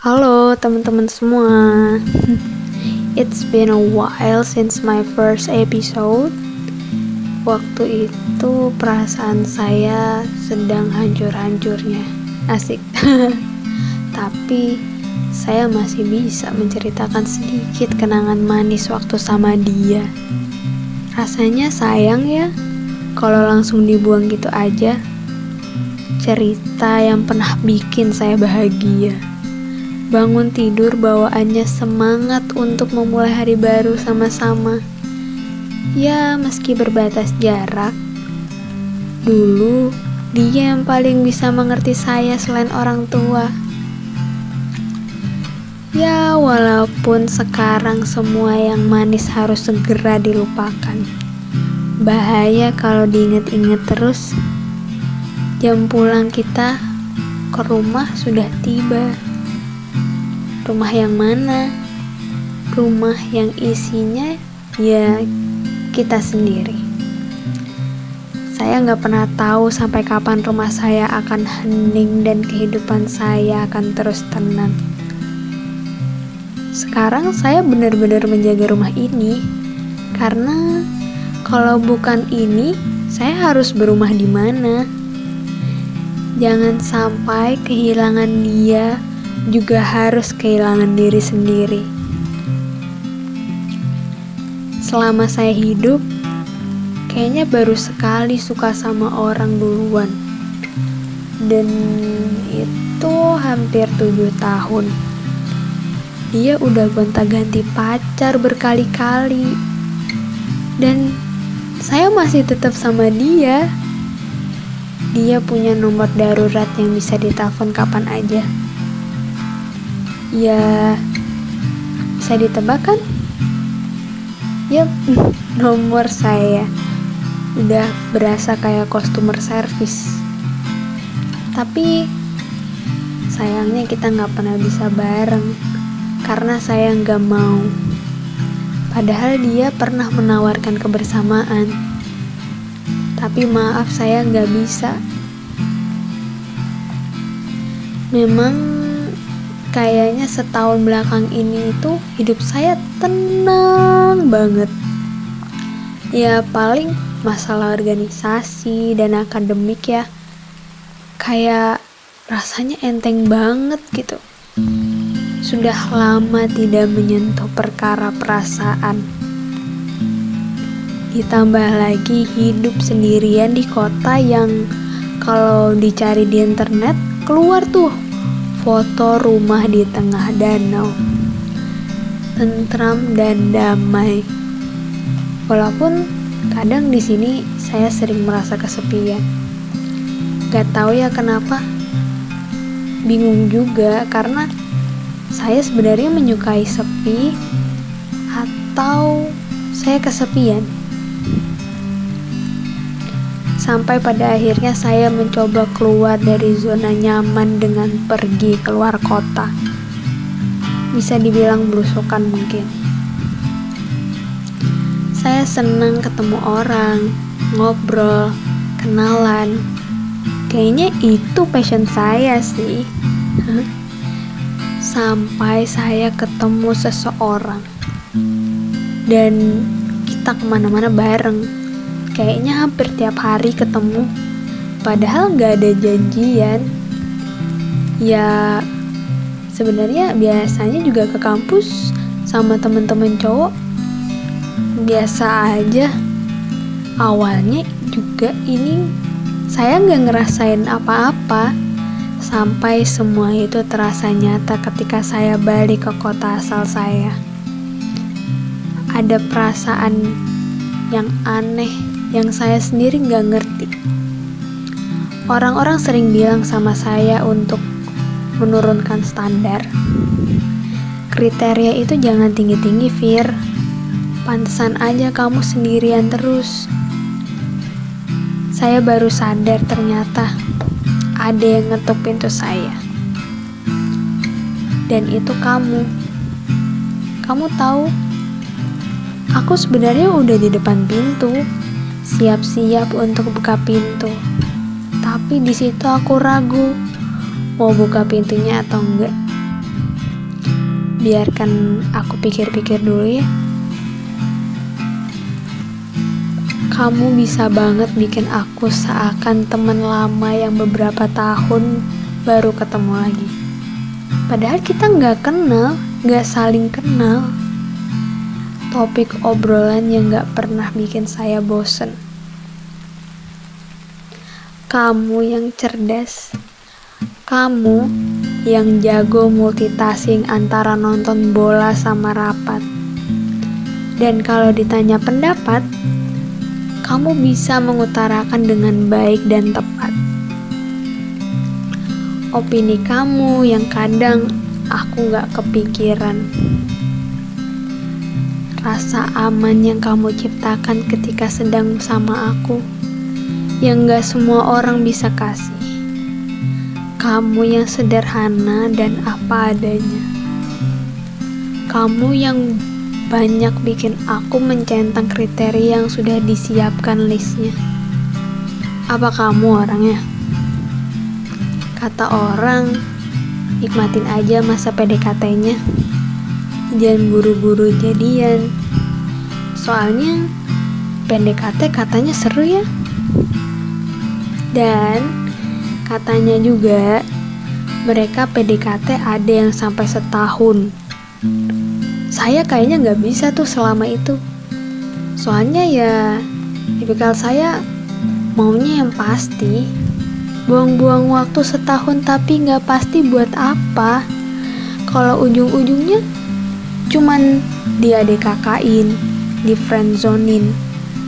Halo teman-teman semua. It's been a while since my first episode. Waktu itu perasaan saya sedang hancur-hancurnya. Asik. Tapi saya masih bisa menceritakan sedikit kenangan manis waktu sama dia. Rasanya sayang ya kalau langsung dibuang gitu aja cerita yang pernah bikin saya bahagia. Bangun tidur bawaannya semangat untuk memulai hari baru sama-sama. Ya, meski berbatas jarak, dulu dia yang paling bisa mengerti saya selain orang tua. Ya, walaupun sekarang semua yang manis harus segera dilupakan. Bahaya kalau diinget-inget terus Jam pulang kita ke rumah sudah tiba. Rumah yang mana? Rumah yang isinya ya kita sendiri. Saya nggak pernah tahu sampai kapan rumah saya akan hening dan kehidupan saya akan terus tenang. Sekarang saya benar-benar menjaga rumah ini karena kalau bukan ini, saya harus berumah di mana? Jangan sampai kehilangan dia juga harus kehilangan diri sendiri. Selama saya hidup, kayaknya baru sekali suka sama orang duluan. Dan itu hampir tujuh tahun. Dia udah gonta-ganti pacar berkali-kali. Dan saya masih tetap sama dia dia punya nomor darurat yang bisa ditelepon kapan aja. Ya, bisa ditebak kan? Yap, nomor saya udah berasa kayak customer service. Tapi sayangnya kita nggak pernah bisa bareng karena saya nggak mau. Padahal dia pernah menawarkan kebersamaan tapi maaf saya nggak bisa. Memang kayaknya setahun belakang ini itu hidup saya tenang banget. Ya paling masalah organisasi dan akademik ya. Kayak rasanya enteng banget gitu. Sudah lama tidak menyentuh perkara perasaan. Ditambah lagi hidup sendirian di kota yang kalau dicari di internet keluar tuh foto rumah di tengah danau. Tentram dan damai. Walaupun kadang di sini saya sering merasa kesepian. Gak tahu ya kenapa. Bingung juga karena saya sebenarnya menyukai sepi atau saya kesepian. Sampai pada akhirnya saya mencoba keluar dari zona nyaman dengan pergi keluar kota. Bisa dibilang berusukan mungkin. Saya senang ketemu orang, ngobrol, kenalan. Kayaknya itu passion saya sih. Sampai saya ketemu seseorang dan kita ke mana-mana bareng kayaknya hampir tiap hari ketemu. Padahal nggak ada janjian. Ya sebenarnya biasanya juga ke kampus sama temen-temen cowok. Biasa aja. Awalnya juga ini saya nggak ngerasain apa-apa. Sampai semua itu terasa nyata ketika saya balik ke kota asal saya. Ada perasaan yang aneh yang saya sendiri nggak ngerti. Orang-orang sering bilang sama saya untuk menurunkan standar. Kriteria itu jangan tinggi-tinggi, Fir. Pantesan aja kamu sendirian terus. Saya baru sadar ternyata ada yang ngetuk pintu saya. Dan itu kamu. Kamu tahu, aku sebenarnya udah di depan pintu siap-siap untuk buka pintu. Tapi di situ aku ragu mau buka pintunya atau enggak. biarkan aku pikir-pikir dulu ya. Kamu bisa banget bikin aku seakan teman lama yang beberapa tahun baru ketemu lagi. Padahal kita nggak kenal, nggak saling kenal. Topik obrolan yang nggak pernah bikin saya bosen. Kamu yang cerdas, kamu yang jago multitasking antara nonton bola sama rapat. Dan kalau ditanya pendapat, kamu bisa mengutarakan dengan baik dan tepat. Opini kamu yang kadang aku gak kepikiran. Rasa aman yang kamu ciptakan ketika sedang sama aku, yang gak semua orang bisa kasih. Kamu yang sederhana dan apa adanya. Kamu yang banyak bikin aku mencentang kriteria yang sudah disiapkan listnya. Apa kamu orangnya? Kata orang, nikmatin aja masa PDKT-nya. Jangan buru-buru jadian. Soalnya PDKT katanya seru ya. Dan katanya juga mereka PDKT ada yang sampai setahun saya kayaknya nggak bisa tuh selama itu soalnya ya tipikal saya maunya yang pasti buang-buang waktu setahun tapi nggak pasti buat apa kalau ujung-ujungnya cuman dia DKK-in di friendzonin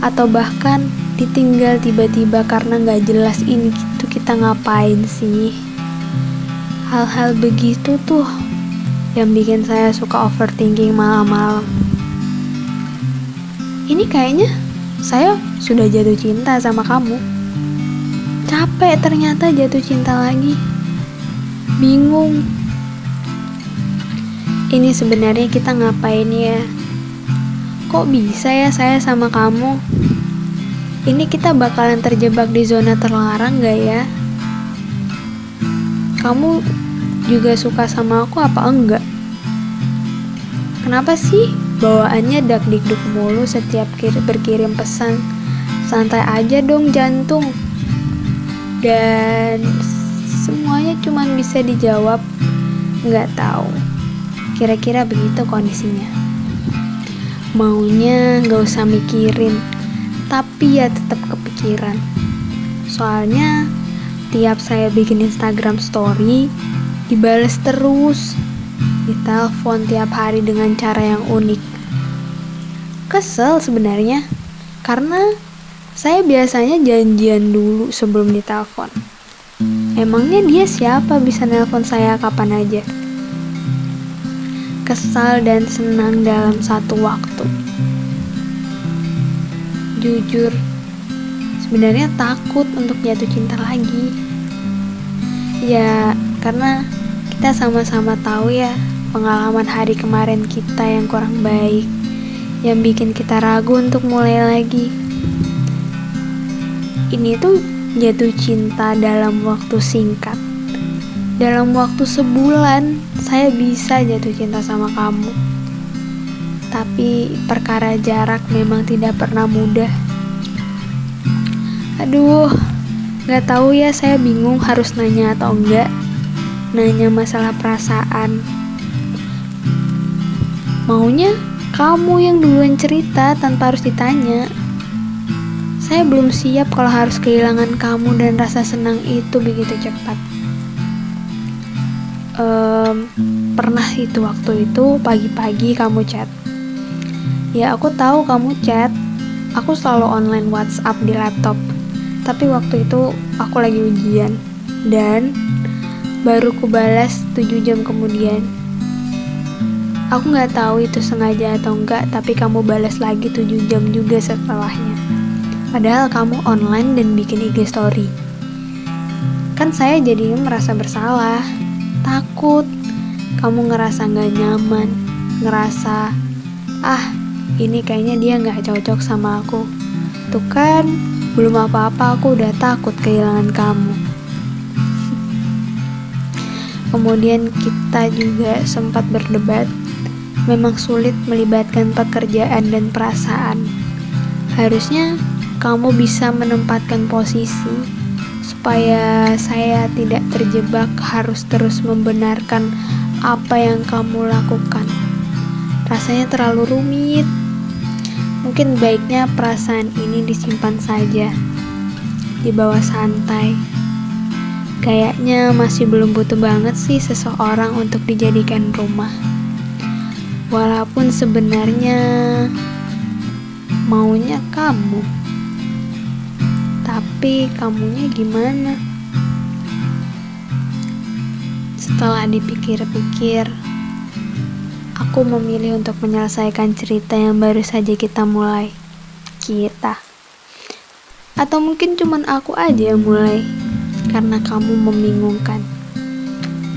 atau bahkan ditinggal tiba-tiba karena nggak jelas ini gitu kita ngapain sih hal-hal begitu tuh yang bikin saya suka overthinking malam-malam. Ini kayaknya saya sudah jatuh cinta sama kamu. Capek ternyata jatuh cinta lagi. Bingung. Ini sebenarnya kita ngapain ya? Kok bisa ya saya sama kamu? Ini kita bakalan terjebak di zona terlarang gak ya? Kamu juga suka sama aku apa enggak? Kenapa sih bawaannya dak dikduk mulu setiap berkirim pesan? Santai aja dong jantung. Dan semuanya cuma bisa dijawab nggak tahu. Kira-kira begitu kondisinya. Maunya nggak usah mikirin, tapi ya tetap kepikiran. Soalnya tiap saya bikin Instagram story, dibales terus, ditelepon tiap hari dengan cara yang unik. Kesel sebenarnya, karena saya biasanya janjian dulu sebelum ditelepon. Emangnya dia siapa bisa nelpon saya kapan aja? Kesal dan senang dalam satu waktu. Jujur, sebenarnya takut untuk jatuh cinta lagi. Ya, karena kita sama-sama tahu ya pengalaman hari kemarin kita yang kurang baik yang bikin kita ragu untuk mulai lagi. Ini tuh jatuh cinta dalam waktu singkat. Dalam waktu sebulan, saya bisa jatuh cinta sama kamu. Tapi perkara jarak memang tidak pernah mudah. Aduh, gak tahu ya saya bingung harus nanya atau enggak nanya masalah perasaan. Maunya kamu yang duluan cerita tanpa harus ditanya. Saya belum siap kalau harus kehilangan kamu dan rasa senang itu begitu cepat. Um, pernah itu waktu itu pagi-pagi kamu chat. Ya aku tahu kamu chat. Aku selalu online WhatsApp di laptop. Tapi waktu itu aku lagi ujian dan Baru kubalas 7 jam kemudian. Aku nggak tahu itu sengaja atau enggak, tapi kamu balas lagi 7 jam juga setelahnya. Padahal kamu online dan bikin IG story. Kan saya jadi merasa bersalah, takut. Kamu ngerasa nggak nyaman, ngerasa, ah ini kayaknya dia nggak cocok sama aku. Tuh kan, belum apa-apa aku udah takut kehilangan kamu. kemudian kita juga sempat berdebat. Memang sulit melibatkan pekerjaan dan perasaan. Harusnya kamu bisa menempatkan posisi supaya saya tidak terjebak harus terus membenarkan apa yang kamu lakukan. Rasanya terlalu rumit. Mungkin baiknya perasaan ini disimpan saja di bawah santai. Kayaknya masih belum butuh banget sih seseorang untuk dijadikan rumah. Walaupun sebenarnya maunya kamu. Tapi kamunya gimana? Setelah dipikir-pikir, aku memilih untuk menyelesaikan cerita yang baru saja kita mulai. Kita. Atau mungkin cuman aku aja yang mulai karena kamu membingungkan.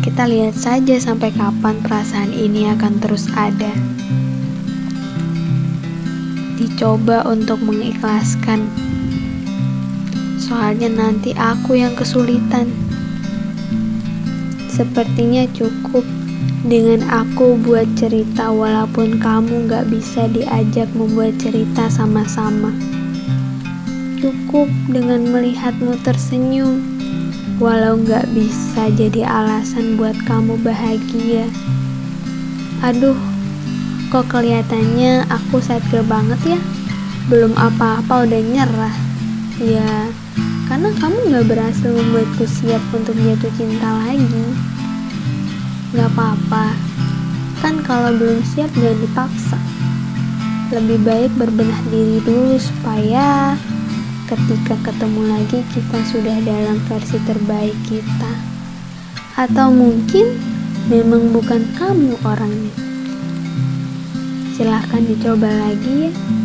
Kita lihat saja sampai kapan perasaan ini akan terus ada. Dicoba untuk mengikhlaskan, soalnya nanti aku yang kesulitan. Sepertinya cukup dengan aku buat cerita, walaupun kamu gak bisa diajak membuat cerita sama-sama. Cukup dengan melihatmu tersenyum walau nggak bisa jadi alasan buat kamu bahagia. Aduh, kok kelihatannya aku sadga banget ya? Belum apa-apa udah nyerah. Ya, karena kamu nggak berhasil membuatku siap untuk jatuh cinta lagi. Nggak apa-apa, kan kalau belum siap jangan dipaksa. Lebih baik berbenah diri dulu supaya ketika ketemu lagi kita sudah dalam versi terbaik kita atau mungkin memang bukan kamu orangnya silahkan dicoba lagi ya